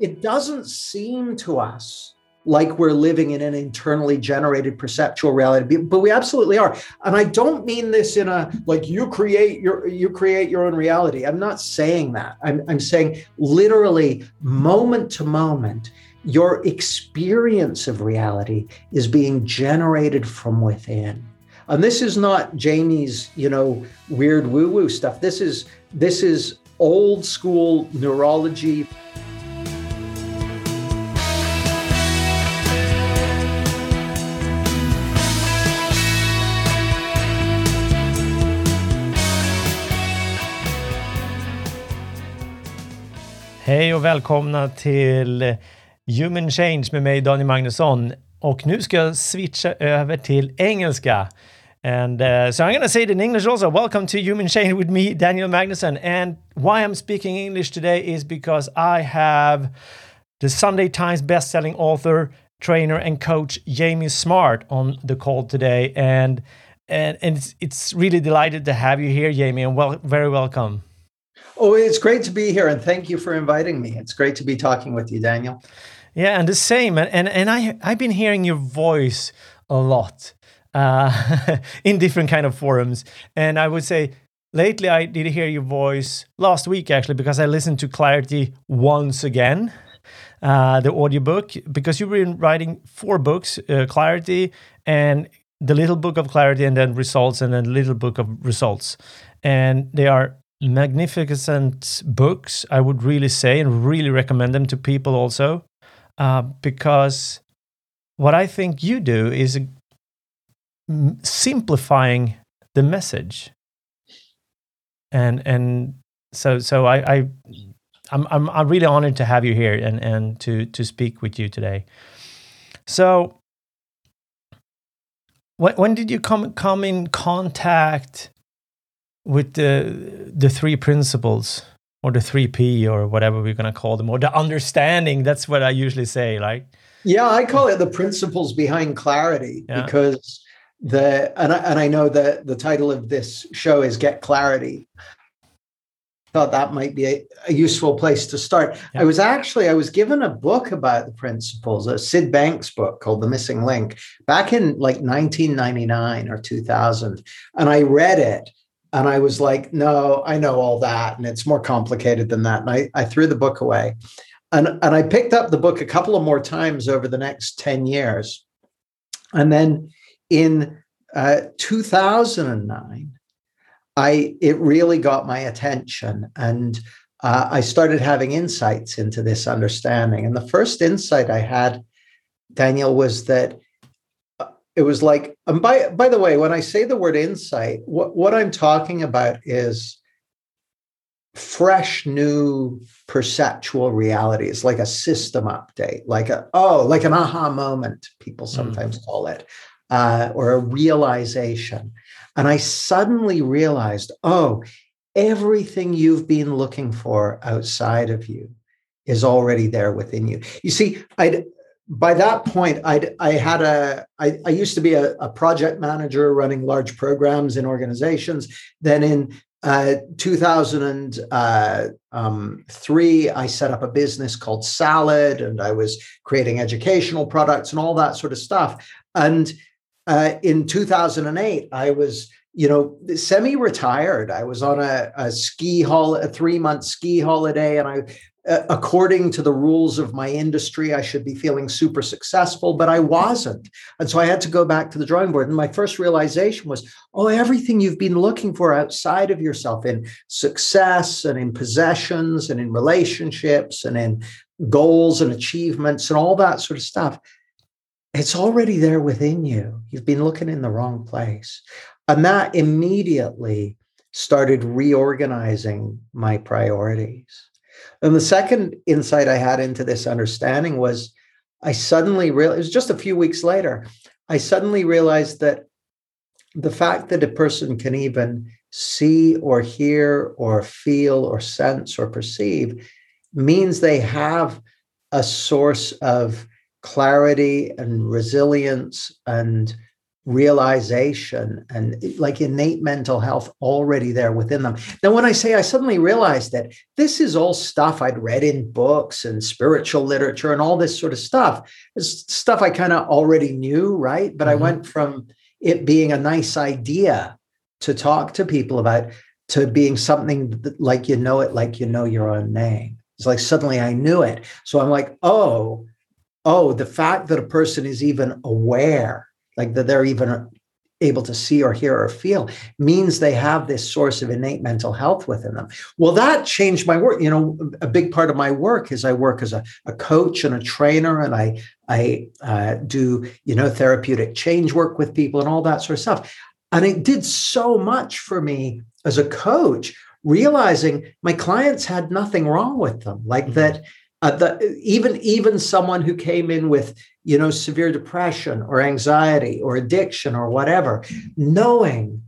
It doesn't seem to us like we're living in an internally generated perceptual reality but we absolutely are. And i don't mean this in a like you create your you create your own reality. I'm not saying that. I'm, I'm saying literally moment to moment your experience of reality is being generated from within. And this is not jamie's you know weird woo woo stuff. This is this is old school neurology Hej och välkomna till Human Change med mig Daniel Magnusson. Och nu ska jag switcha över till engelska. And uh, so I'm going to say it in English also. Welcome to Human Change with me, Daniel Magnusson. And why I'm speaking English today is because I have the Sunday Times best-selling author, trainer, and coach Jamie Smart on the call today. And and, and it's, it's really delighted to have you here, Jamie, and well, very welcome. Oh, it's great to be here, and thank you for inviting me. It's great to be talking with you, Daniel. Yeah, and the same. And and, and I I've been hearing your voice a lot uh, in different kind of forums, and I would say lately I did hear your voice last week actually because I listened to Clarity once again. Uh, the audiobook because you've been writing four books uh, clarity and the little book of clarity and then results and then little book of results and they are magnificent books, I would really say, and really recommend them to people also, uh, because what I think you do is simplifying the message, and and so so I, I I'm I'm I'm really honored to have you here and and to to speak with you today. So. When, when did you come come in contact with the the three principles or the three P or whatever we're gonna call them, or the understanding. That's what I usually say. Like, yeah, I call it the principles behind clarity yeah. because the and I, and I know that the title of this show is Get Clarity. Thought that might be a, a useful place to start. Yeah. I was actually I was given a book about the principles, a Syd Banks book called The Missing Link, back in like 1999 or 2000, and I read it and I was like, no, I know all that. And it's more complicated than that. And I, I threw the book away. And, and I picked up the book a couple of more times over the next 10 years. And then in uh, 2009, I it really got my attention. And uh, I started having insights into this understanding. And the first insight I had, Daniel, was that it was like and by by the way when i say the word insight what, what i'm talking about is fresh new perceptual realities like a system update like a oh like an aha moment people hmm. sometimes mm. call it uh, or a realization and i suddenly realized oh everything you've been looking for outside of you is already there within you you see i by that point, I'd, I had a, I, I used to be a, a project manager running large programs in organizations. Then in uh, 2003, uh, um, I set up a business called Salad, and I was creating educational products and all that sort of stuff. And uh, in 2008, I was, you know, semi-retired. I was on a, a ski hall, a three-month ski holiday, and I uh, according to the rules of my industry, I should be feeling super successful, but I wasn't. And so I had to go back to the drawing board. And my first realization was oh, everything you've been looking for outside of yourself in success and in possessions and in relationships and in goals and achievements and all that sort of stuff, it's already there within you. You've been looking in the wrong place. And that immediately started reorganizing my priorities. And the second insight I had into this understanding was I suddenly realized, it was just a few weeks later, I suddenly realized that the fact that a person can even see or hear or feel or sense or perceive means they have a source of clarity and resilience and realization and like innate mental health already there within them. Then, when I say I suddenly realized that this is all stuff I'd read in books and spiritual literature and all this sort of stuff, it's stuff I kind of already knew, right? But mm-hmm. I went from it being a nice idea to talk to people about to being something that, like you know it, like you know your own name. It's like suddenly I knew it. So I'm like, oh, oh, the fact that a person is even aware like that they're even able to see or hear or feel means they have this source of innate mental health within them. Well, that changed my work. You know, a big part of my work is I work as a, a coach and a trainer, and I I uh, do you know therapeutic change work with people and all that sort of stuff. And it did so much for me as a coach, realizing my clients had nothing wrong with them, like mm-hmm. that. Uh, the, even even someone who came in with you know, severe depression or anxiety or addiction or whatever, knowing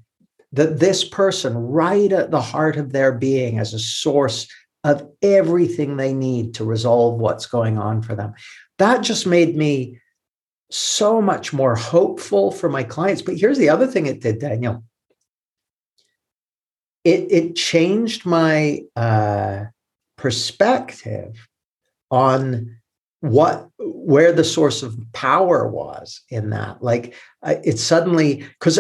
that this person, right at the heart of their being, as a source of everything they need to resolve what's going on for them. That just made me so much more hopeful for my clients. But here's the other thing it did, Daniel. It, it changed my uh, perspective on what where the source of power was in that. Like it suddenly because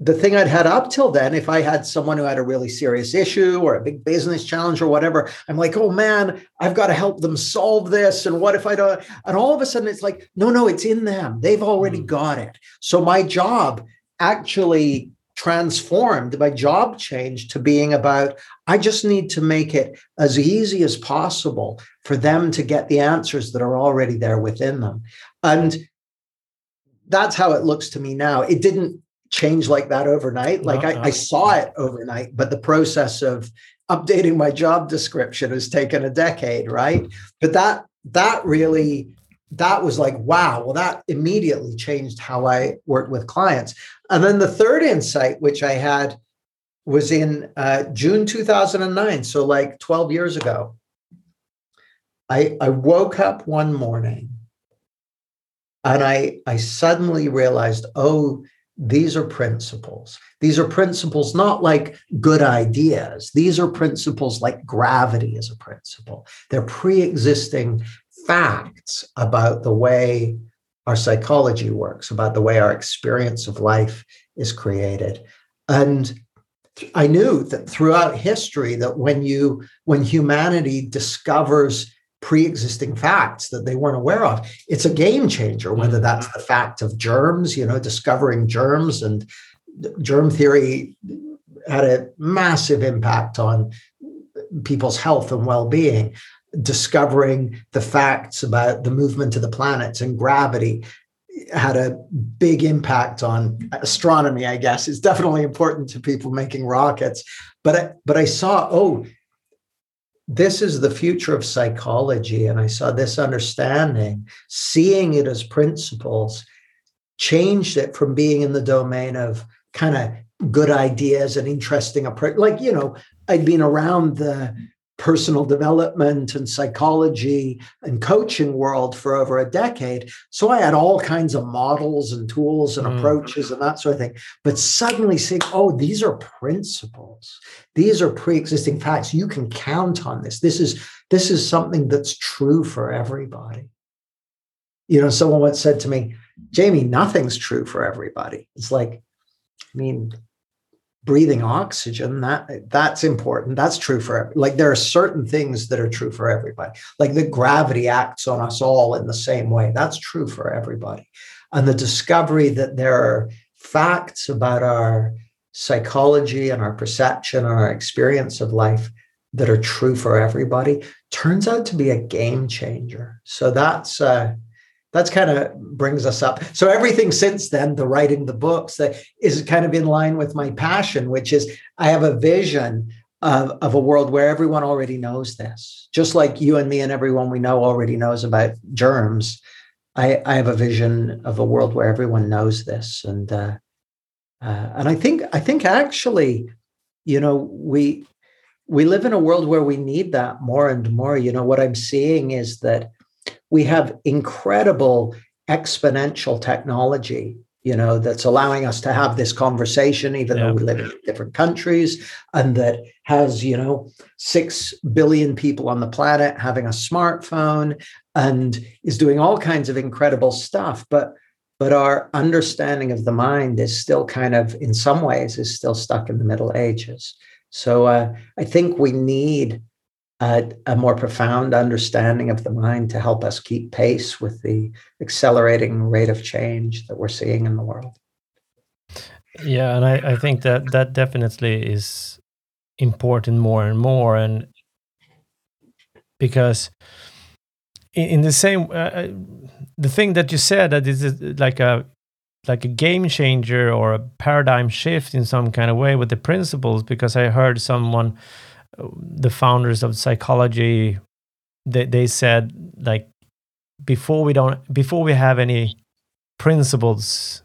the thing i'd had up till then if i had someone who had a really serious issue or a big business challenge or whatever i'm like oh man i've got to help them solve this and what if i don't? And all of a sudden it's like no no it's in them. They've already mm. got it. So my job actually transformed my job change to being about I just need to make it as easy as possible for them to get the answers that are already there within them. And that's how it looks to me now. It didn't change like that overnight. Like no, I, no. I saw it overnight, but the process of updating my job description has taken a decade, right? But that that really that was like wow well that immediately changed how i worked with clients and then the third insight, which I had, was in uh, June 2009, so like 12 years ago. I, I woke up one morning and I, I suddenly realized, oh, these are principles. These are principles not like good ideas. These are principles like gravity is a principle. They're pre existing facts about the way our psychology works, about the way our experience of life is created. And I knew that throughout history that when you when humanity discovers pre-existing facts that they weren't aware of, it's a game changer, whether mm-hmm. that's the fact of germs, you know, discovering germs and germ theory had a massive impact on people's health and well-being. Discovering the facts about the movement of the planets and gravity had a big impact on astronomy i guess. It's definitely important to people making rockets. But I, but i saw oh this is the future of psychology and i saw this understanding seeing it as principles changed it from being in the domain of kind of good ideas and interesting approach like you know i'd been around the personal development and psychology and coaching world for over a decade. So I had all kinds of models and tools and mm. approaches and that sort of thing. But suddenly seeing, oh, these are principles. These are pre-existing facts. You can count on this. This is this is something that's true for everybody. You know, someone once said to me, Jamie, nothing's true for everybody. It's like, I mean, breathing oxygen that that's important. That's true for like there are certain things that are true for everybody. Like the gravity acts on us all in the same way. That's true for everybody. And the discovery that there are facts about our psychology and our perception and our experience of life that are true for everybody turns out to be a game changer. So that's uh, that's kind of brings us up. So everything since then, the writing the books, that is kind of in line with my passion, which is I have a vision of, of a world where everyone already knows this. Just like you and me and everyone we know already knows about germs. I, I have a vision of a world where everyone knows this. And uh, uh, and I think I think actually, you know, we we live in a world where we need that more and more. You know, what I'm seeing is that we have incredible exponential technology you know, that's allowing us to have this conversation, even yeah. though we live in different countries, and that has, you know, six billion people on the planet having a smartphone and is doing all kinds of incredible stuff. But but our understanding of the mind is still kind of, in some ways, is still stuck in the Middle Ages. So uh, I think we need a, a, more profound understanding of the mind to help us keep pace with the accelerating rate of change that we're seeing in the world. Yeah, and I, I think that that definitely is important more and more, and because in, in the same, uh, uh the thing that you said that is like a like a game changer or a paradigm shift in some kind of way with the principles, because I heard someone the founders of psychology they, they said like before we don't before we have any principles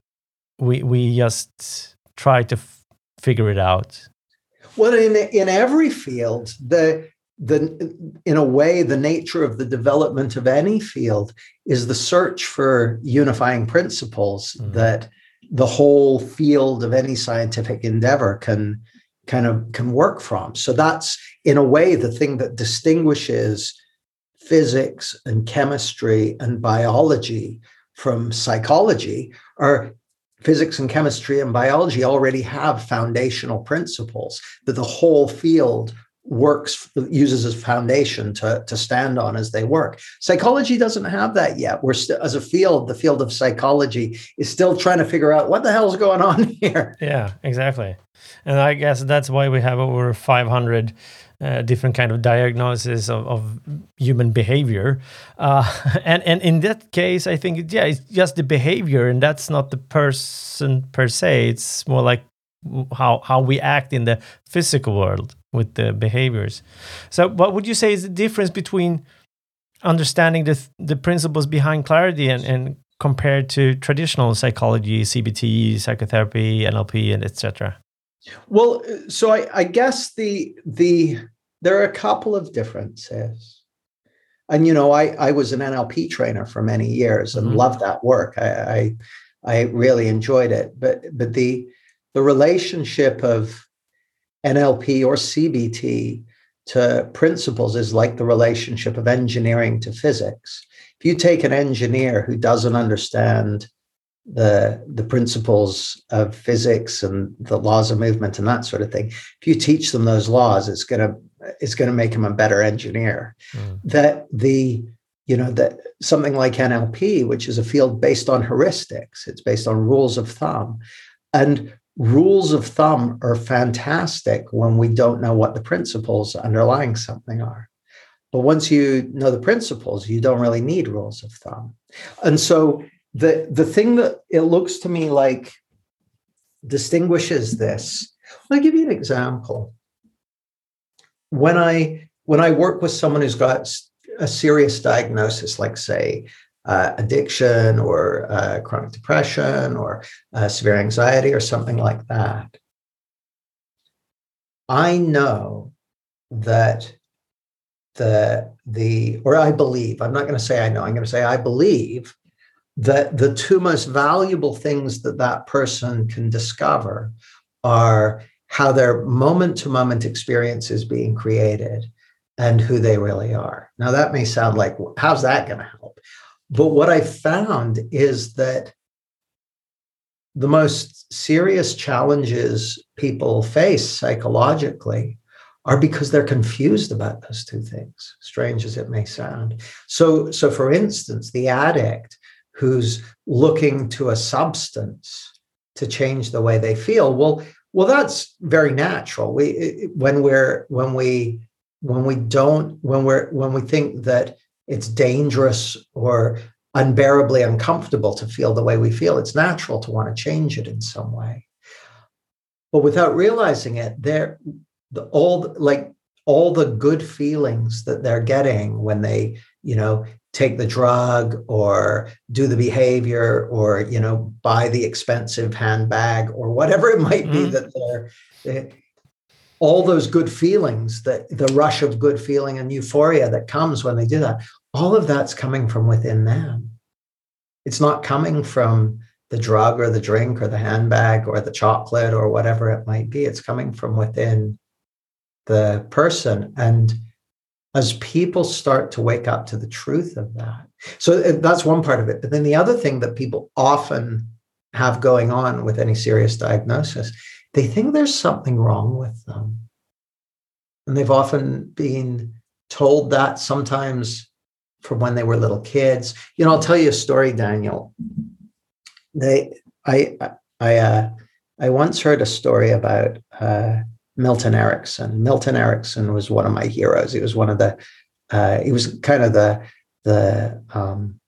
we we just try to f- figure it out well in in every field the the in a way the nature of the development of any field is the search for unifying principles mm-hmm. that the whole field of any scientific endeavor can kind of can work from. So that's in a way the thing that distinguishes physics and chemistry and biology from psychology are physics and chemistry and biology already have foundational principles that the whole field works uses as a foundation to, to stand on as they work. Psychology doesn't have that yet. We're still as a field the field of psychology is still trying to figure out what the hell's going on here. Yeah exactly. And i guess that's why we have over 500 uh, different kind of diagnosis of, of human behavior. Uh, and and in that case i think yeah it's just the behavior and that's not the person per se. It's more like how how we act in the physical world with the behaviors. So, what would you say is the difference between understanding the the principles behind clarity and, and compared to traditional psychology, CBT, psychotherapy, NLP, and etc.? Well, so I, I guess the the there are a couple of differences. And you know, I I was an NLP trainer for many years and mm-hmm. loved that work. I, I I really enjoyed it. But but the the relationship of NLP or CBT to principles is like the relationship of engineering to physics. If you take an engineer who doesn't understand the the principles of physics and the laws of movement and that sort of thing, if you teach them those laws, it's gonna it's gonna make them a better engineer. Mm. That the you know that something like NLP, which is a field based on heuristics, it's based on rules of thumb, and rules of thumb are fantastic when we don't know what the principles underlying something are. But once you know the principles, you don't really need rules of thumb. And so the, the thing that it looks to me like distinguishes this, I'll give you an example. When I when I work with someone who's got a serious diagnosis, like say uh, addiction or uh, chronic depression or uh, severe anxiety or something like that. I know that the the or I believe I'm not going to say I know I'm going to say I believe that the two most valuable things that that person can discover are how their moment to moment experience is being created and who they really are. Now that may sound like how's that going to help? But what I found is that the most serious challenges people face psychologically are because they're confused about those two things strange as it may sound. So so for instance the addict who's looking to a substance to change the way they feel well well that's very natural. We when we're when we when we don't when we're when we think that it's dangerous or unbearably uncomfortable to feel the way we feel. It's natural to want to change it in some way. But without realizing it, they're the, all like all the good feelings that they're getting when they, you know, take the drug or do the behavior or you know buy the expensive handbag or whatever it might be mm-hmm. that they're, they, all those good feelings that the rush of good feeling and euphoria that comes when they do that all of that's coming from within them. It's not coming from the drug or the drink or the handbag or the chocolate or whatever it might be. It's coming from within the person. And as people start to wake up to the truth of that, so uh, that's one part of it. But then the other thing that people often have going on with any serious diagnosis, they think there's something wrong with them. And they've often been told that sometimes from when they were little kids. You know, I'll tell you a story, Daniel. They, I, I, uh, I once heard a story about uh, Milton Erickson. Milton Erickson was one of my heroes. He was one of the, uh, he was kind of the the um,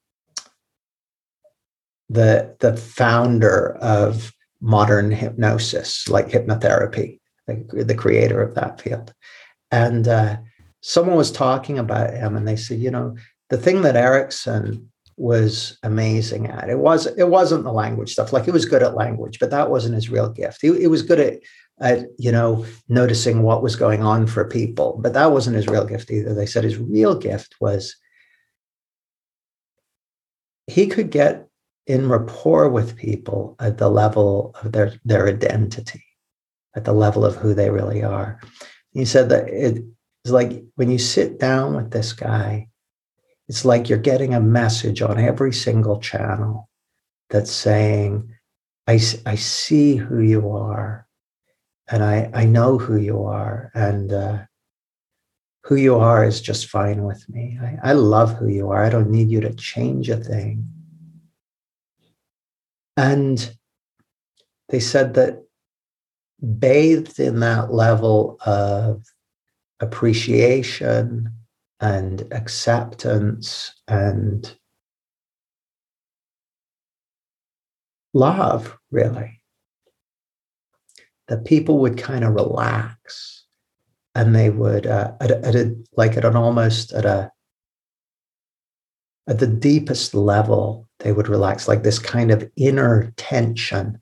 the the founder of modern hypnosis, like hypnotherapy, the, the creator of that field. And uh, someone was talking about him, and they said, you know, the thing that Erickson was amazing at it was it wasn't the language stuff. Like he was good at language, but that wasn't his real gift. He, he was good at at you know noticing what was going on for people, but that wasn't his real gift either. They said his real gift was he could get in rapport with people at the level of their their identity at the level of who they really are he said that it's like when you sit down with this guy it's like you're getting a message on every single channel that's saying i, I see who you are and i i know who you are and uh, who you are is just fine with me. I, I love who you are. I don't need you to change a thing. And they said that bathed in that level of appreciation and acceptance and love, really, that people would kind of relax and they would uh, at, a, at a like at an almost at a at the deepest level they would relax like this kind of inner tension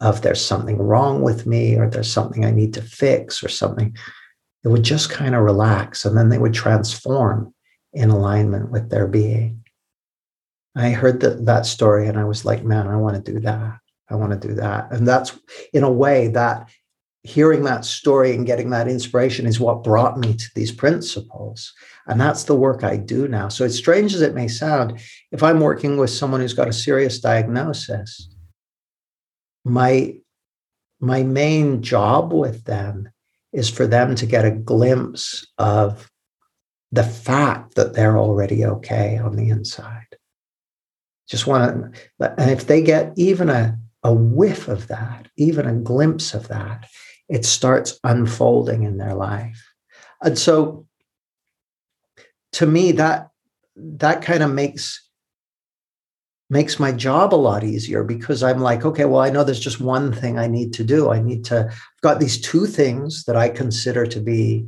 of there's something wrong with me or there's something i need to fix or something. It would just kind of relax and then they would transform in alignment with their being. I heard that, that story and i was like man i want to do that. I want to do that. And that's in a way that hearing that story and getting that inspiration is what brought me to these principles. And that's the work I do now. So, as strange as it may sound, if I'm working with someone who's got a serious diagnosis, my, my main job with them is for them to get a glimpse of the fact that they're already okay on the inside. Just want to, and if they get even a, a whiff of that, even a glimpse of that, it starts unfolding in their life. And so to me, that that kind of makes makes my job a lot easier because I'm like, okay, well, I know there's just one thing I need to do. I need to, I've got these two things that I consider to be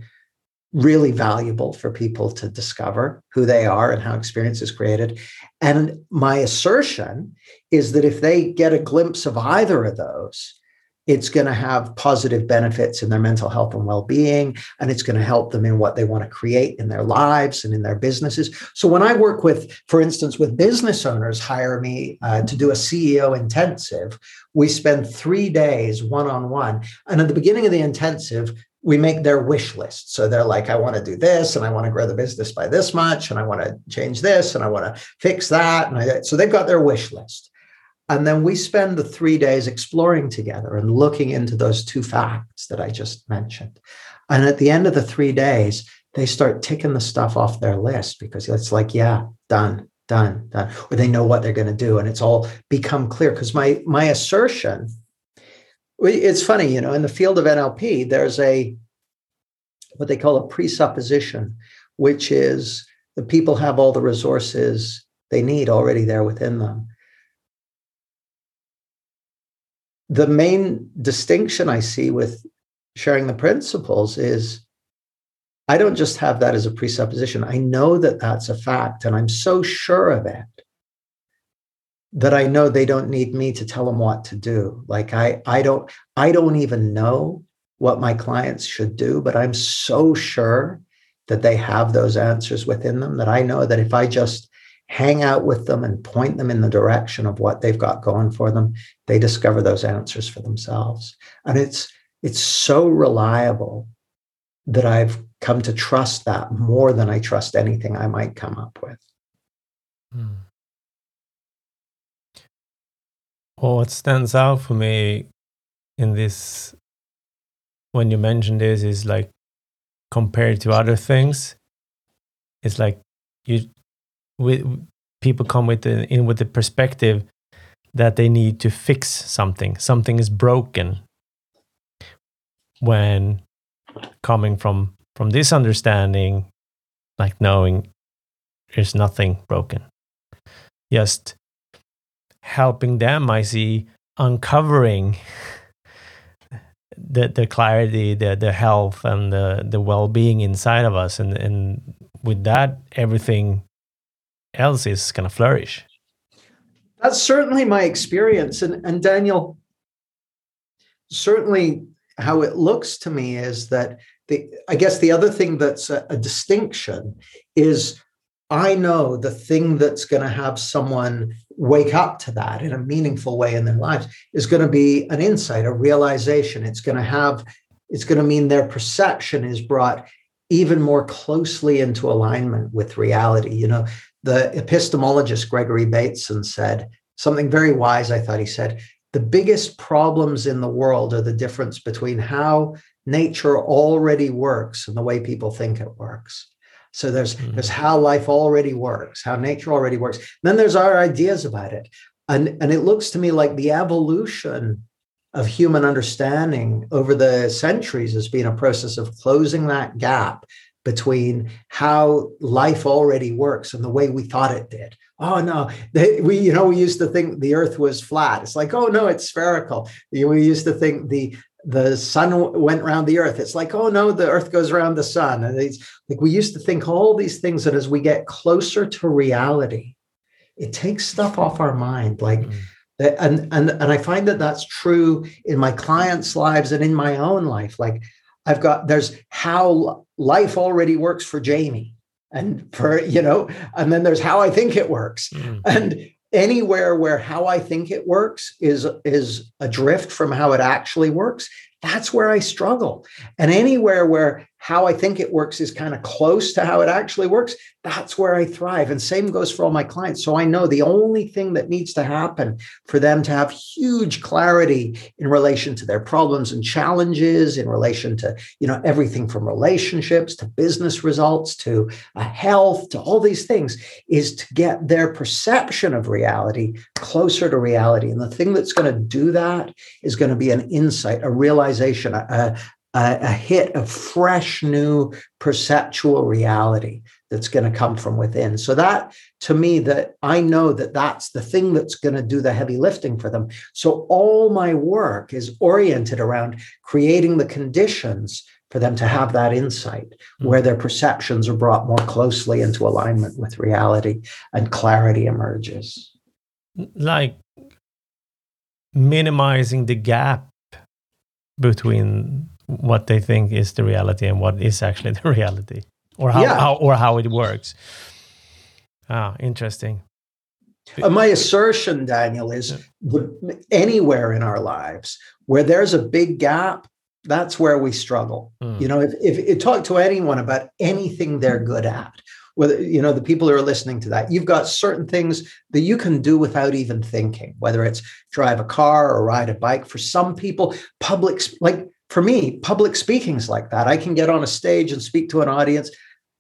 really valuable for people to discover who they are and how experience is created. And my assertion is that if they get a glimpse of either of those, it's going to have positive benefits in their mental health and well-being and it's going to help them in what they want to create in their lives and in their businesses so when i work with for instance with business owners hire me uh, to do a ceo intensive we spend three days one-on-one and at the beginning of the intensive we make their wish list. So they're like, I want to do this and I want to grow the business by this much and I want to change this and I want to fix that. And I, so they've got their wish list. And then we spend the three days exploring together and looking into those two facts that I just mentioned. And at the end of the three days, they start ticking the stuff off their list because it's like, yeah, done, done, done. Or they know what they're going to do. And it's all become clear. Because my my assertion, it's funny, you know, in the field of NLP, there's a what they call a presupposition, which is the people have all the resources they need already there within them the main distinction I see with sharing the principles is I don't just have that as a presupposition. I know that that's a fact, and I'm so sure of it that I know they don't need me to tell them what to do. Like I, I don't, I don't even know what my clients should do, but I'm so sure that they have those answers within them that I know that if I just hang out with them and point them in the direction of what they've got going for them, they discover those answers for themselves. And it's it's so reliable that I've come to trust that more than I trust anything I might come up with. Hmm. Well, what stands out for me in this, when you mention this, is like compared to other things, it's like you, with people come with the, in with the perspective that they need to fix something, something is broken. When coming from from this understanding, like knowing there's nothing broken, just helping them, I see uncovering the the clarity, the the health, and the the well being inside of us, and and with that, everything else is going to flourish. That's certainly my experience, and and Daniel, certainly how it looks to me is that the I guess the other thing that's a, a distinction is I know the thing that's going to have someone wake up to that in a meaningful way in their lives is going to be an insight, a realization. It's going to have, it's going to mean their perception is brought even more closely into alignment with reality. You know, the epistemologist Gregory Bateson said something very wise, I thought he said. The biggest problems in the world are the difference between how nature already works and the way people think it works. So there's mm-hmm. there's how life already works, how nature already works. Then there's our ideas about it. And, and it looks to me like the evolution of human understanding over the centuries has been a process of closing that gap between how life already works and the way we thought it did. Oh no, they, we you know we used to think the Earth was flat. It's like oh no, it's spherical. We used to think the the sun went around the earth. It's like, oh no, the earth goes around the sun. And it's like we used to think all these things that as we get closer to reality, it takes stuff off our mind. Like, mm. and and and I find that that's true in my clients' lives and in my own life. Like, I've got there's how life already works for Jamie, and for you know, and then there's how I think it works, mm. and anywhere where how I think it works is is adrift from how it actually works, that's where I struggle. And anywhere where how I think it works is kind of close to how it actually works, that's where I thrive. And same goes for all my clients. So I know the only thing that needs to happen for them to have huge clarity in relation to their problems and challenges, in relation to, you know, everything from relationships to business results to uh, health to all these things is to get their perception of reality closer to reality. And the thing that's going to do that is going to be an insight, a realization, a, a, a hit of fresh new perceptual reality that's going to come from within. So that to me that i know that that's the thing that's going to do the heavy lifting for them. So all my work is oriented around creating the conditions for them to have that insight mm-hmm. where their perceptions are brought more closely into alignment with reality and clarity emerges. Like minimizing the gap between what they think is the reality and what is actually the reality or how, yeah. how or how it works ah interesting uh, my assertion daniel is yeah. the, anywhere in our lives where there's a big gap that's where we struggle mm. you know if, if, if talk to anyone about anything they're good at whether you know the people who are listening to that you've got certain things that you can do without even thinking whether it's drive a car or ride a bike for some people public like for me, public speaking's like that. I can get on a stage and speak to an audience.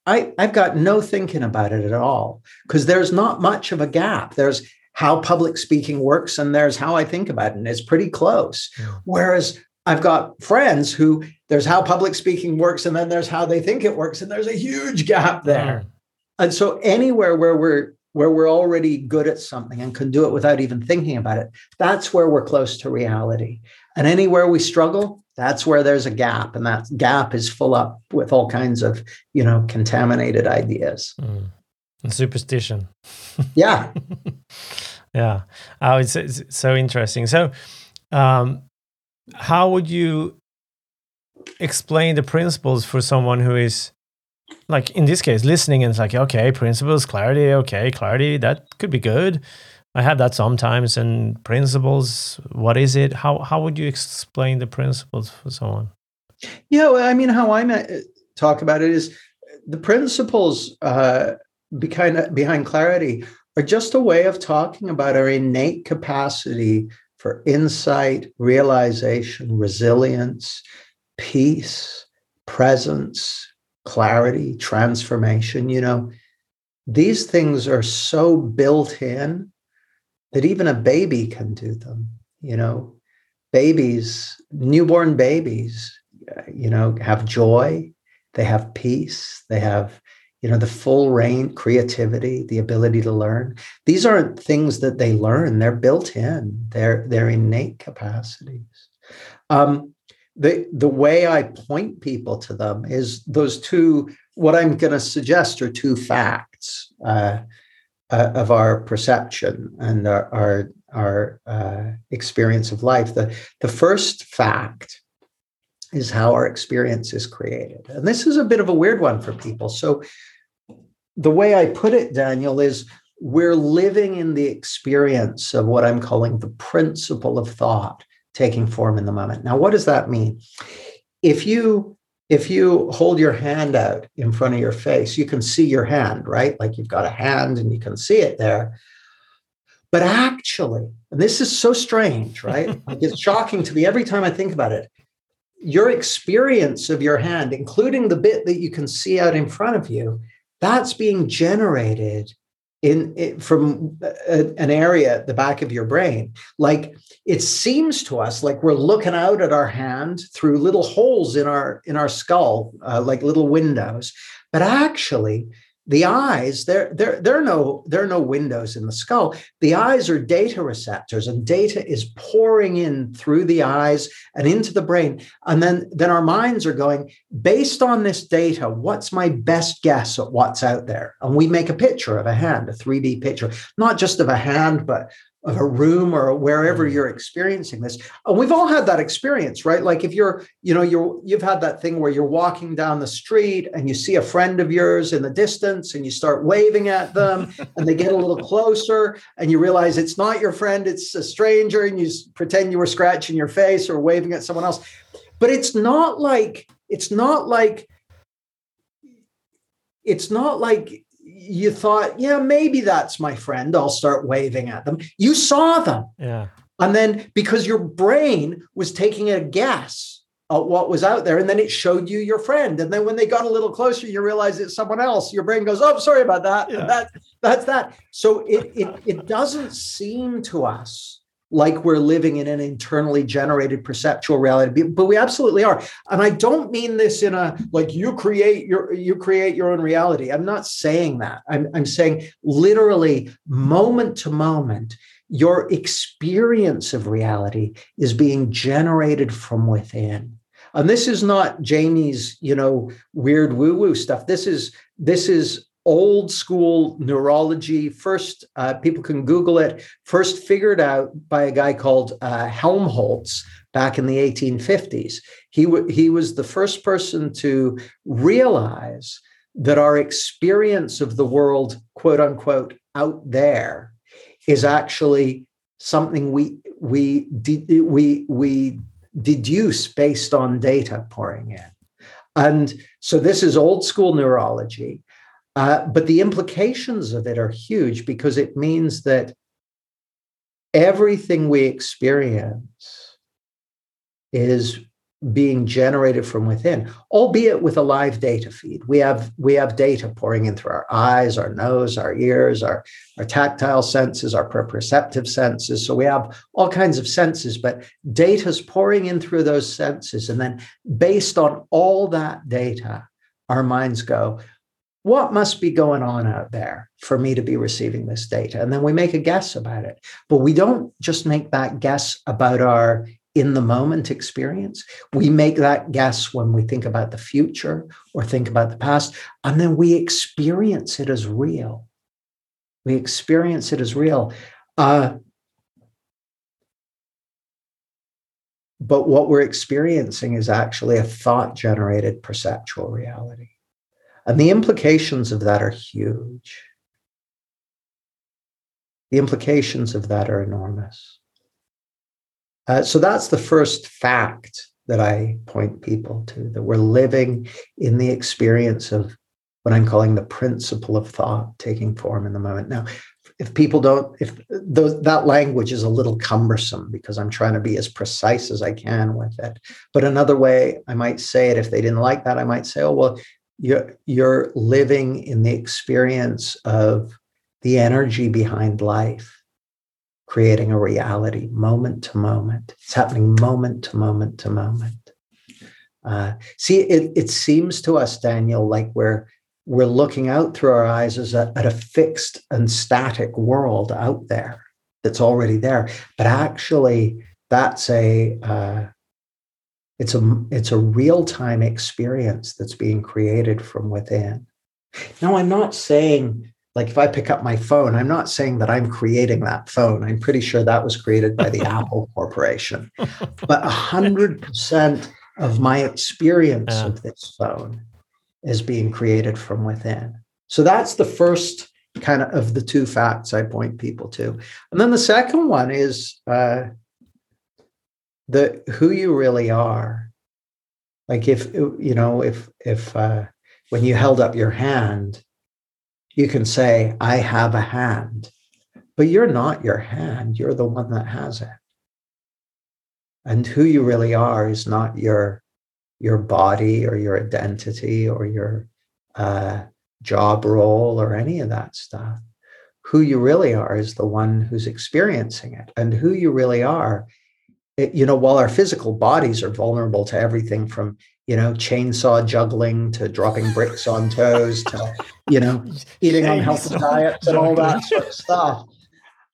I, I've got no thinking about it at all because there's not much of a gap. There's how public speaking works and there's how I think about it. And it's pretty close. Yeah. Whereas I've got friends who there's how public speaking works and then there's how they think it works. And there's a huge gap there. Yeah. And so anywhere where we're where we're already good at something and can do it without even thinking about it, that's where we're close to reality. And anywhere we struggle, that's where there's a gap and that gap is full up with all kinds of you know contaminated ideas. Mm. and superstition. Yeah. Yeah. Oh it's, it's, so interesting. So um, how would you explain the principles for someone who is like in this case, listening and it's like, okay, principles, clarity, okay, clarity, that could be good. I have that sometimes. And principles, what is it? How how would you explain the principles for someone? Yeah, well, I mean, how I uh, talk about it is the principles uh, behind behind clarity are just a way of talking about our innate capacity for insight, realization, resilience, peace, presence, clarity, transformation. You know, these things are so built in that even a baby can do them. You know, babies, newborn babies, uh, you know, have joy, they have peace, they have you know the full range creativity the ability to learn. These aren't things that they learn they're built in they're they're innate capacities. Um, the the way i point people to them is those two what i'm going to suggest are two facts. Uh, uh, of our perception and our our, our uh, experience of life the the first fact is how our experience is created. And this is a bit of a weird one for people. So, the way I put it, Daniel, is we're living in the experience of what I'm calling the principle of thought taking form in the moment. Now, what does that mean? If you if you hold your hand out in front of your face, you can see your hand, right? Like you've got a hand and you can see it there. But actually, and this is so strange, right? like it's shocking to me every time I think about it your experience of your hand, including the bit that you can see out in front of you, that's being generated in, from a, an area at the back of your brain. Like it seems to us like we're looking out at our hand through little holes in our in our skull, uh, like little windows, but actually the eyes there there there are no there are no windows in the skull. The eyes are data receptors and data is pouring in through the eyes and into the brain. And then then our minds are going based on this data what's my best guess at what's out there? And we make a picture of a hand a 3d picture not just of a hand but of a room or wherever mm. you're experiencing this. And we've all had that experience right? Like if you're you know you're you've had that thing where you're walking down the street and you see a friend of yours in the distance and you start waving at them and they get a little closer and you realize it's not your friend it's a stranger and you pretend you were scratching your face or waving at someone else. But it's not like it's not like it's not like you thought, yeah, maybe that's my friend. I'll start waving at them. You saw them. Yeah. And then because your brain was taking a guess at what was out there, and then it showed you your friend. And then when they got a little closer, you realize it's someone else. Your brain goes, Oh, sorry about that. Yeah. That that's that. So it, it it doesn't seem to us like we're living in an internally generated perceptual reality but we absolutely are. And i don't mean this in a like you create your you create your own reality. I'm not saying that. I'm, I'm saying literally moment to moment your experience of reality is being generated from within. And this is not jamie's you know weird woo woo stuff. This is this is old school neurology. First, uh, people can Google it. First figured out by a guy called uh, Helmholtz back in the 1850s. He, w- he was the first person to realize that our experience of the world, quote unquote, out there, is actually something we we de- we we deduce based on data pouring in. And so this is old school neurology. Uh, but the implications of it are huge because it means that everything we experience is being generated from within albeit with a live data feed. We have we have data pouring in through our eyes our nose our ears our, our tactile senses our proprioceptive senses. So we have all kinds of senses but data is pouring in through those senses. And then based on all that data our minds go what must be going on out there for me to be receiving this data? And then we make a guess about it. But we don't just make that guess about our in the moment experience. We make that guess when we think about the future or think about the past, and then we experience it as real. We experience it as real. Uh, but what we're experiencing is actually a thought generated perceptual reality. And the implications of that are huge. The implications of that are enormous. Uh, so that's the first fact that I point people to that we're living in the experience of what I'm calling the principle of thought taking form in the moment. Now, if people don't, if those, that language is a little cumbersome because I'm trying to be as precise as I can with it. But another way I might say it, if they didn't like that, I might say, oh, well, you're, you're living in the experience of the energy behind life creating a reality moment to moment. It's happening moment to moment to moment. Uh, see, it, it seems to us, Daniel, like we're we're looking out through our eyes as a, at a fixed and static world out there that's already there. But actually, that's a uh, it's a it's a real time experience that's being created from within. Now, I'm not saying like if I pick up my phone, I'm not saying that I'm creating that phone. I'm pretty sure that was created by the Apple Corporation. But a hundred percent of my experience yeah. of this phone is being created from within. So that's the first kind of of the two facts I point people to. And then the second one is uh, the who you really are. Like if you know if if uh, when you held up your hand you can say, I have a hand, but you're not your hand. You're the one that has it. And who you really are is not your, your body or your identity or your uh, job role or any of that stuff. Who you really are is the one who's experiencing it. And who you really are, you know, while our physical bodies are vulnerable to everything from you know, chainsaw juggling to dropping bricks on toes to, you know, eating unhealthy diets and all that sort of stuff.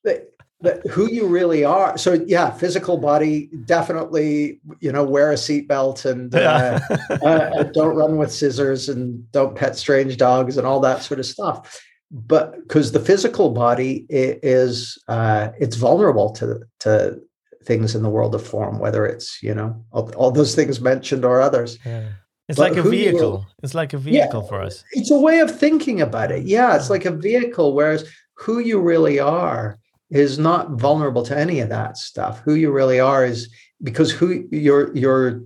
But, but who you really are. So yeah, physical body, definitely, you know, wear a seatbelt and uh, uh, don't run with scissors and don't pet strange dogs and all that sort of stuff. But because the physical body is, uh, it's vulnerable to, to things in the world of form, whether it's, you know, all, all those things mentioned or others. Yeah. It's but like a vehicle. it's like a vehicle for us. It's a way of thinking about it. Yeah, it's like a vehicle, whereas who you really are is not vulnerable to any of that stuff. Who you really are is because who your your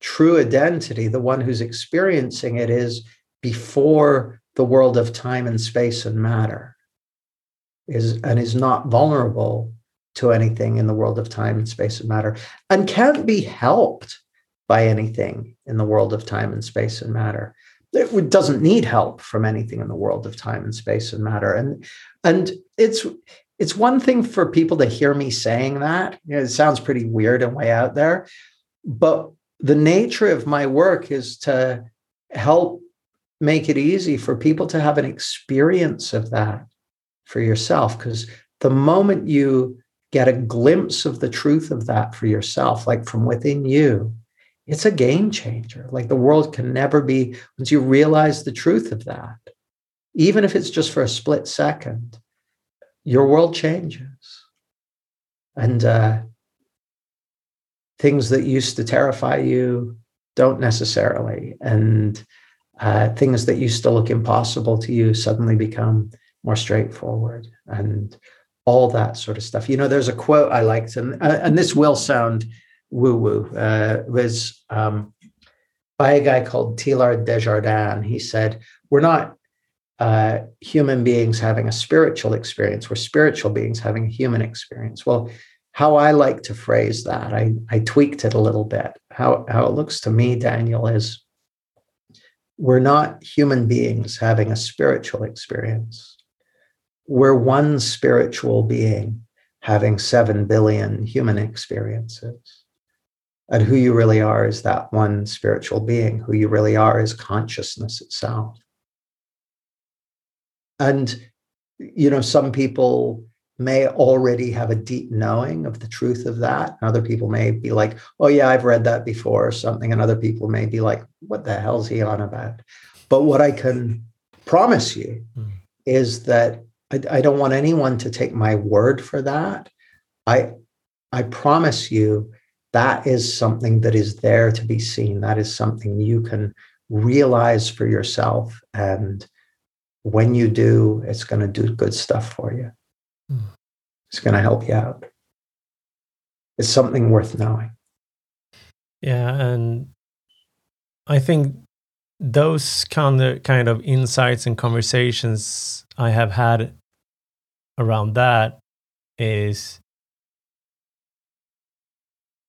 true identity, the one who's experiencing it, is before the world of time and space and matter, is and is not vulnerable to anything in the world of time and space and matter and can't be helped by anything in the world of time and space and matter. It doesn't need help from anything in the world of time and space and matter. And and it's it's one thing for people to hear me saying that. You know, it sounds pretty weird and way out there but the nature of my work is to help make it easy for people to have an experience of that for yourself because the moment you get a glimpse of the truth of that for yourself, like from within you, it's a game changer. Like the world can never be, once you realize the truth of that, even if it's just for a split second, your world changes. And uh, things that used to terrify you don't necessarily. And uh, things that used to look impossible to you suddenly become more straightforward. And all that sort of stuff. You know, there's a quote I liked, and uh, and this will sound woo woo. Uh, was um, by a guy called Teilhard de Chardin. He said, "We're not uh, human beings having a spiritual experience. We're spiritual beings having a human experience." Well, how I like to phrase that, I I tweaked it a little bit. How how it looks to me, Daniel, is we're not human beings having a spiritual experience we're one spiritual being having 7 billion human experiences. And who you really are is that one spiritual being. Who you really are is consciousness itself. And, you know, some people may already have a deep knowing of the truth of that. And other people may be like, oh, yeah, I've read that before or something. And other people may be like, what the hell's he on about? But what I can promise you mm. is that I, I don't want anyone to take my word for that. I I promise you that is something that is there to be seen. That is something you can realize for yourself. And when you do, it's going to do good stuff for you. Mm. It's going to help you out. It's something worth knowing. Yeah. And I think those kind of kind of insights and conversations I have had around that is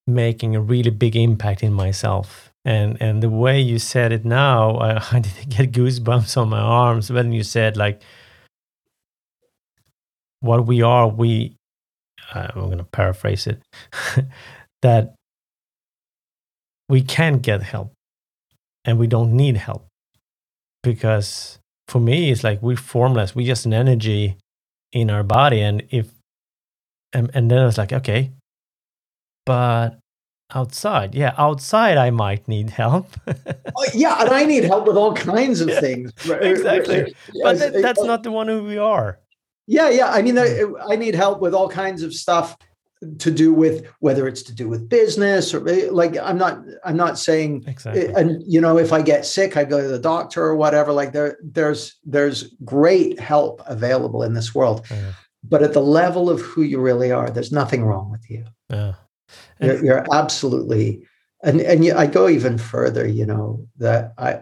making a really big impact in myself. And and the way you said it now, I, I did get goosebumps on my arms when you said like what we are, we uh, I'm going to paraphrase it that we can get help and we don't need help because for me it's like we're formless. We're just an energy in our body. And if and, and then it's like okay but outside yeah outside i might need help. Oh, yeah and i need help with all kinds of yeah, things. exactly. But that, that's not the one who we are. Yeah yeah i mean I. I need help with all kinds of stuff to do with whether it's to do with business or like i'm not i'm not saying exactly. Eh, and you know if i get sick i go to the doctor or whatever like there there's there's great help available in this world yeah. but at the level of who you really are there's nothing wrong with you yeah you're, you're absolutely and and you, i go even further you know that i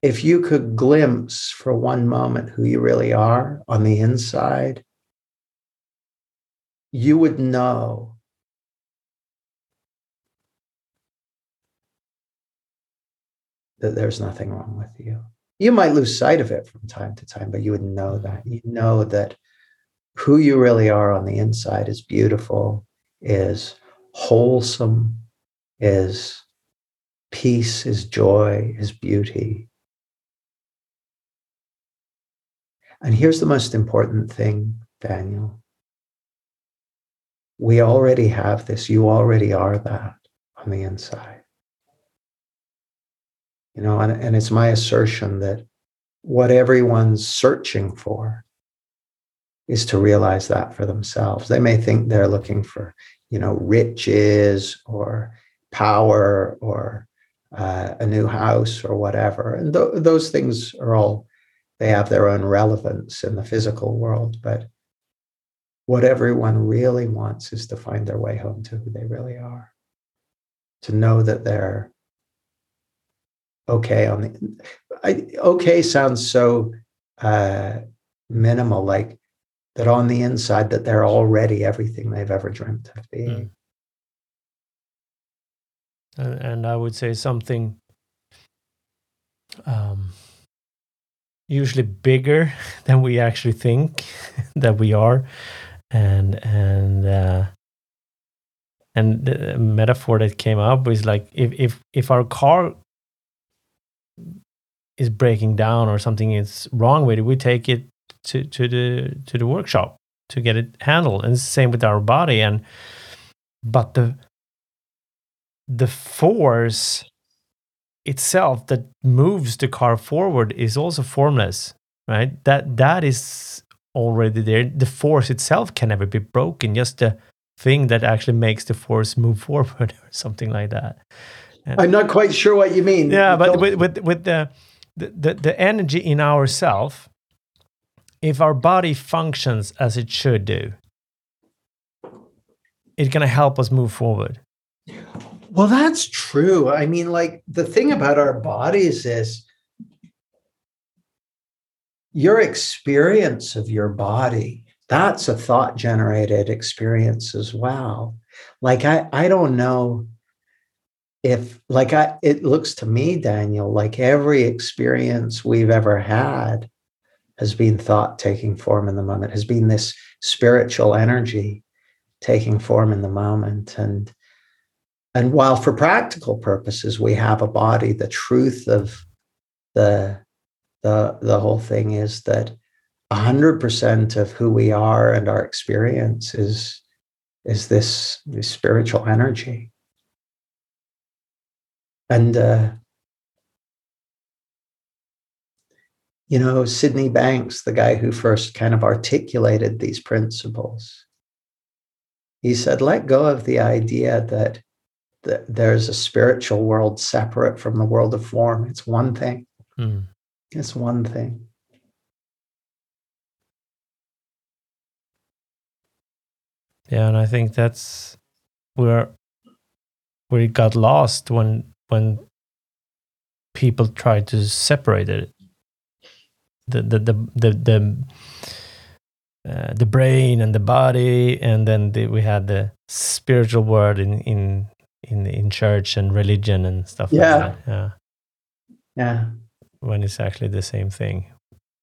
if you could glimpse for one moment who you really are on the inside you would know that there's nothing wrong with you. You might lose sight of it from time to time, but you would know that. You know that who you really are on the inside is beautiful, is wholesome, is peace, is joy, is beauty. And here's the most important thing, Daniel we already have this. You already are that on the inside. You know, and, and it's my assertion that what everyone's searching for is to realize that for themselves. They may think they're looking for, you know, riches or power or uh, a new house or whatever. And th- those things are all, they have their own relevance in the physical world. But what everyone really wants is to find their way home to who they really are, to know that they're okay on the. I, okay sounds so uh, minimal, like that on the inside that they're already everything they've ever dreamt of being. Mm. And, I would say something um, usually bigger than we actually think that we are and and uh, and the metaphor that came up was like if if if our car is breaking down or something is wrong with it, we take it to to the to the workshop to get it handled, and same with our body. And but the the force itself that moves the car forward is also formless, right? That that is already there. The force itself can never be broken, just the thing that actually makes the force move forward or something like that. And I'm not quite sure what you mean. Yeah, but with, with, with the, the, the energy in ourself, if our body functions as it should do, it's going to help us move forward. Well, that's true. I mean, like the thing about our bodies is your experience of your body that's a thought generated experience as well. Like i i don't know if like i it looks to me daniel like every experience we've ever had has been thought taking form in the moment has been this spiritual energy taking form in the moment. And and while for practical purposes we have a body the truth of the the the whole thing is that 100% of who we are and our experience is is this, this spiritual energy and uh, you know sydney banks the guy who first kind of articulated these principles he said let go of the idea that that there's a spiritual world separate from the world of form. It's one thing. Mm. It's one thing. Yeah, and I think that's where where it got lost when when people tried to separate it. The the the the the, uh, the brain and the body, and then the, we had the spiritual world in in in in church and religion and stuff. Yeah, like that. yeah, yeah. When it's actually the same thing.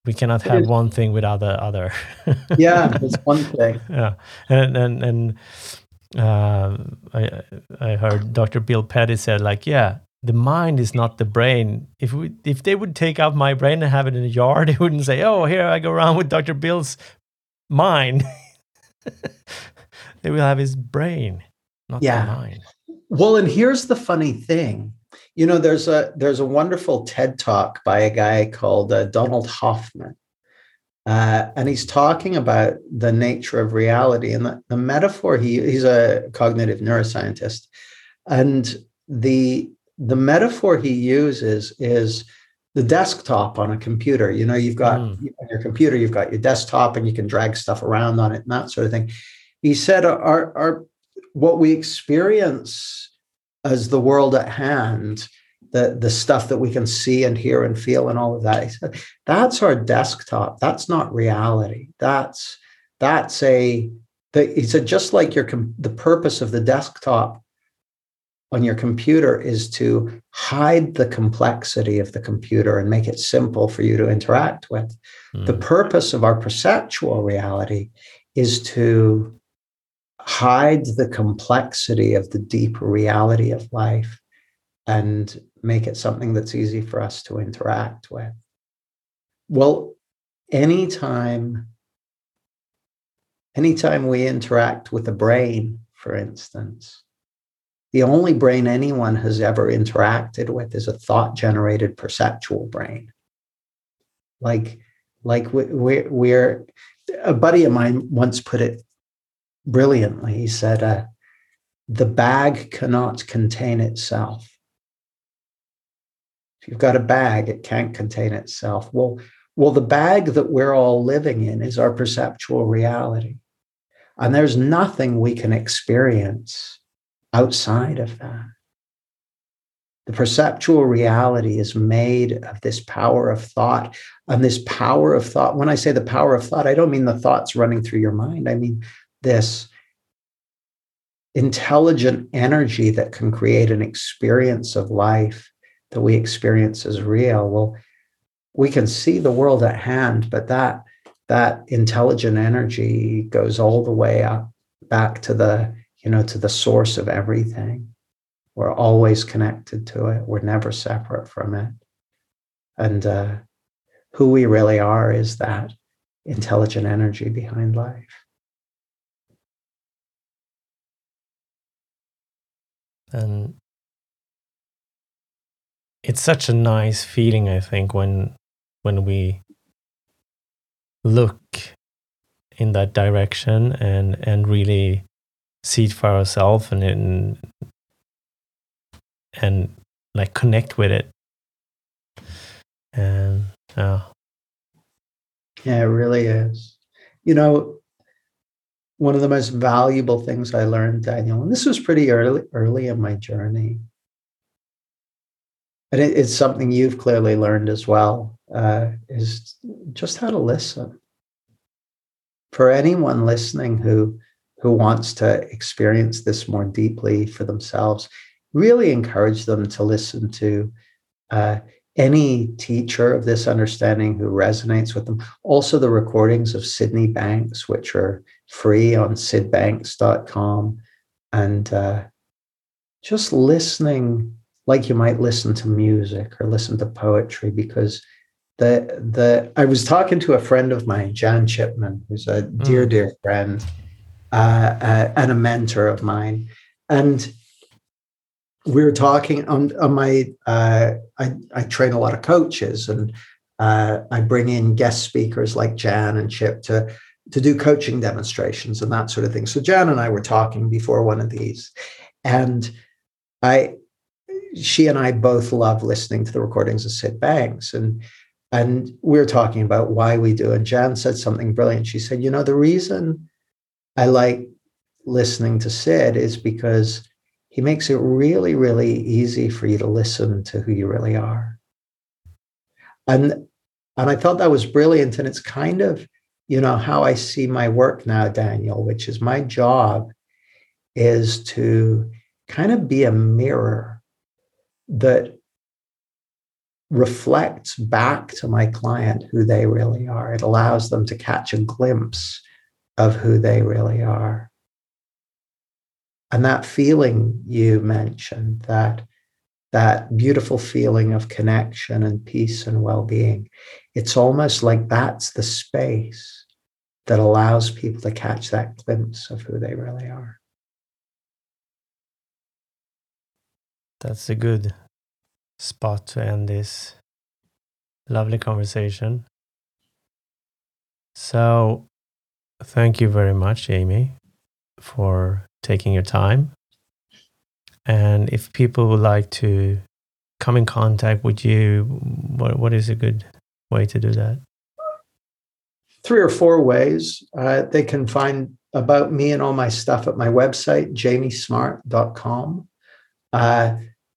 We cannot have one thing without the other. Yeah it's one thing. Yeah. And and and uh, I I heard Dr. Bill Pettit said like yeah the mind is not the brain. If we if they would take out my brain and have it in a yard they wouldn't say oh here I go around with Dr. Bill's mind. They will have his brain not yeah. the mind. Well and here's the funny thing you know, there's a there's a wonderful TED talk by a guy called uh, Donald Hoffman, uh, and he's talking about the nature of reality and the, the metaphor. He he's a cognitive neuroscientist, and the the metaphor he uses is the desktop on a computer. You know, you've got mm. on your computer, you've got your desktop, and you can drag stuff around on it and that sort of thing. He said, "Our our what we experience." As the world at hand, the, the stuff that we can see and hear and feel and all of that. He said, that's our desktop. That's not reality. That's that's a he said just like your the purpose of the desktop on your computer is to hide the complexity of the computer and make it simple for you to interact with. Mm. The purpose of our perceptual reality is to hide the complexity of the deeper reality of life and make it something that's easy for us to interact with. Well, anytime anytime we interact with a brain, for instance, the only brain anyone has ever interacted with is a thought generated perceptual brain. Like, like we're, we're, a buddy of mine once put it brilliantly. He said, uh, The bag cannot contain itself. If you've got a bag, it can't contain itself. Well, well, the bag that we're all living in is our perceptual reality. And there's nothing we can experience outside of that. The perceptual reality is made of this power of thought. And this power of thought, when I say the power of thought, I don't mean the thoughts running through your mind. I mean this intelligent energy that can create an experience of life that we experience as real. Well we can see the world at hand but that that intelligent energy goes all the way up back to the you know to the source of everything. We're always connected to it. We're never separate from it. And uh, who we really are is that intelligent energy behind life and it's such a nice feeling i think when when we look in that direction and and really see it for ourselves and and, and like connect with it. And uh, yeah it really is. You know one of the most valuable things I learned, Daniel, and this was pretty early, early in my journey. And it, it's something you've clearly learned as well, uh, is just how to listen. For anyone listening who who wants to experience this more deeply for themselves, really encourage them to listen to uh, any teacher of this understanding who resonates with them. Also, the recordings of Sydney Banks, which are free on sidbanks.com and uh, just listening like you might listen to music or listen to poetry because the the I was talking to a friend of mine, Jan Chipman, who's a dear, mm. dear friend uh, uh, and a mentor of mine. And we were talking on, on my uh, I, I train a lot of coaches and uh, I bring in guest speakers like Jan and Chip to to do coaching demonstrations and that sort of thing. So Jan and I were talking before one of these, and I she and I both love listening to the recordings of Sid Banks. And and we are talking about why we do. And Jan said something brilliant. She said, you know, the reason I like listening to Sid is because he makes it really, really easy for you to listen to who you really are. And and I thought that was brilliant. And it's kind of, you know, how I see my work now, Daniel, which is my job is to kind of be a mirror that reflects back to my client who they really are. It allows them to catch a glimpse of who they really are. And that feeling you mentioned, that, that beautiful feeling of connection and peace and well being, it's almost like that's the space that allows people to catch that glimpse of who they really are. That's a good spot to end this lovely conversation. So, thank you very much, Jamie, for taking your time. And if people would like to come in contact with you, what, what is a good way to do that? Three or four ways. Uh, they can find about me and all my stuff at my website, jamiesmart.com. Uh,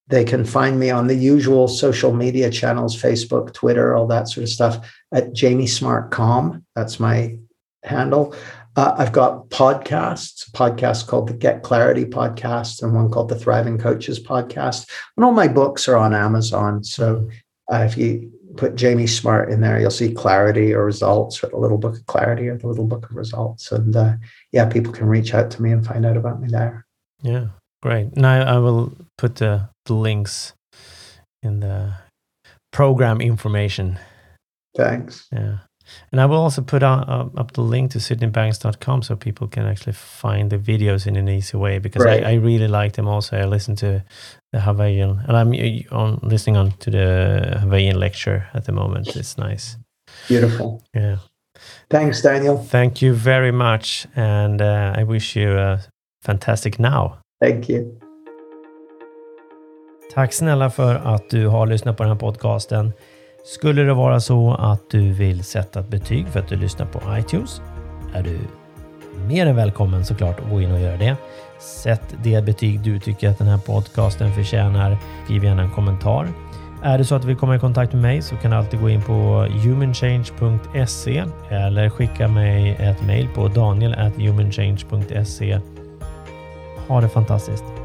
they can find me on the usual social media channels Facebook, Twitter, all that sort of stuff at Jamie Smart Com. That's my handle. Uh, I've got podcasts, a podcast called the Get Clarity podcast and one called the Thriving Coaches podcast. And all my books are on Amazon. So uh, if you put Jamie Smart in there, you'll see Clarity or Results or the Little Book of Clarity or the Little Book of Results. And uh, yeah, people can reach out to me and find out about me there. Yeah. Great. Now I will put the, the links in the program information. Thanks. Yeah. And I will also put on, uh, up the link to sydneybanks.com so people can actually find the videos in an easy way because right. I, I, really like them also. I listen to the Hawaiian and I'm uh, on listening on to the Hawaiian lecture at the moment. It's nice. Beautiful. Yeah. Thanks, Daniel. Thank you very much. And uh, I wish you a fantastic now. Thank you. Tack snälla för att du har lyssnat på den här podcasten. Skulle det vara så att du vill sätta ett betyg för att du lyssnar på iTunes är du mer än välkommen såklart att gå in och göra det. Sätt det betyg du tycker att den här podcasten förtjänar. Skriv gärna en kommentar. Är det så att du vill komma i kontakt med mig så kan du alltid gå in på humanchange.se eller skicka mig ett mejl på daniel.humanchange.se ha det fantastiskt.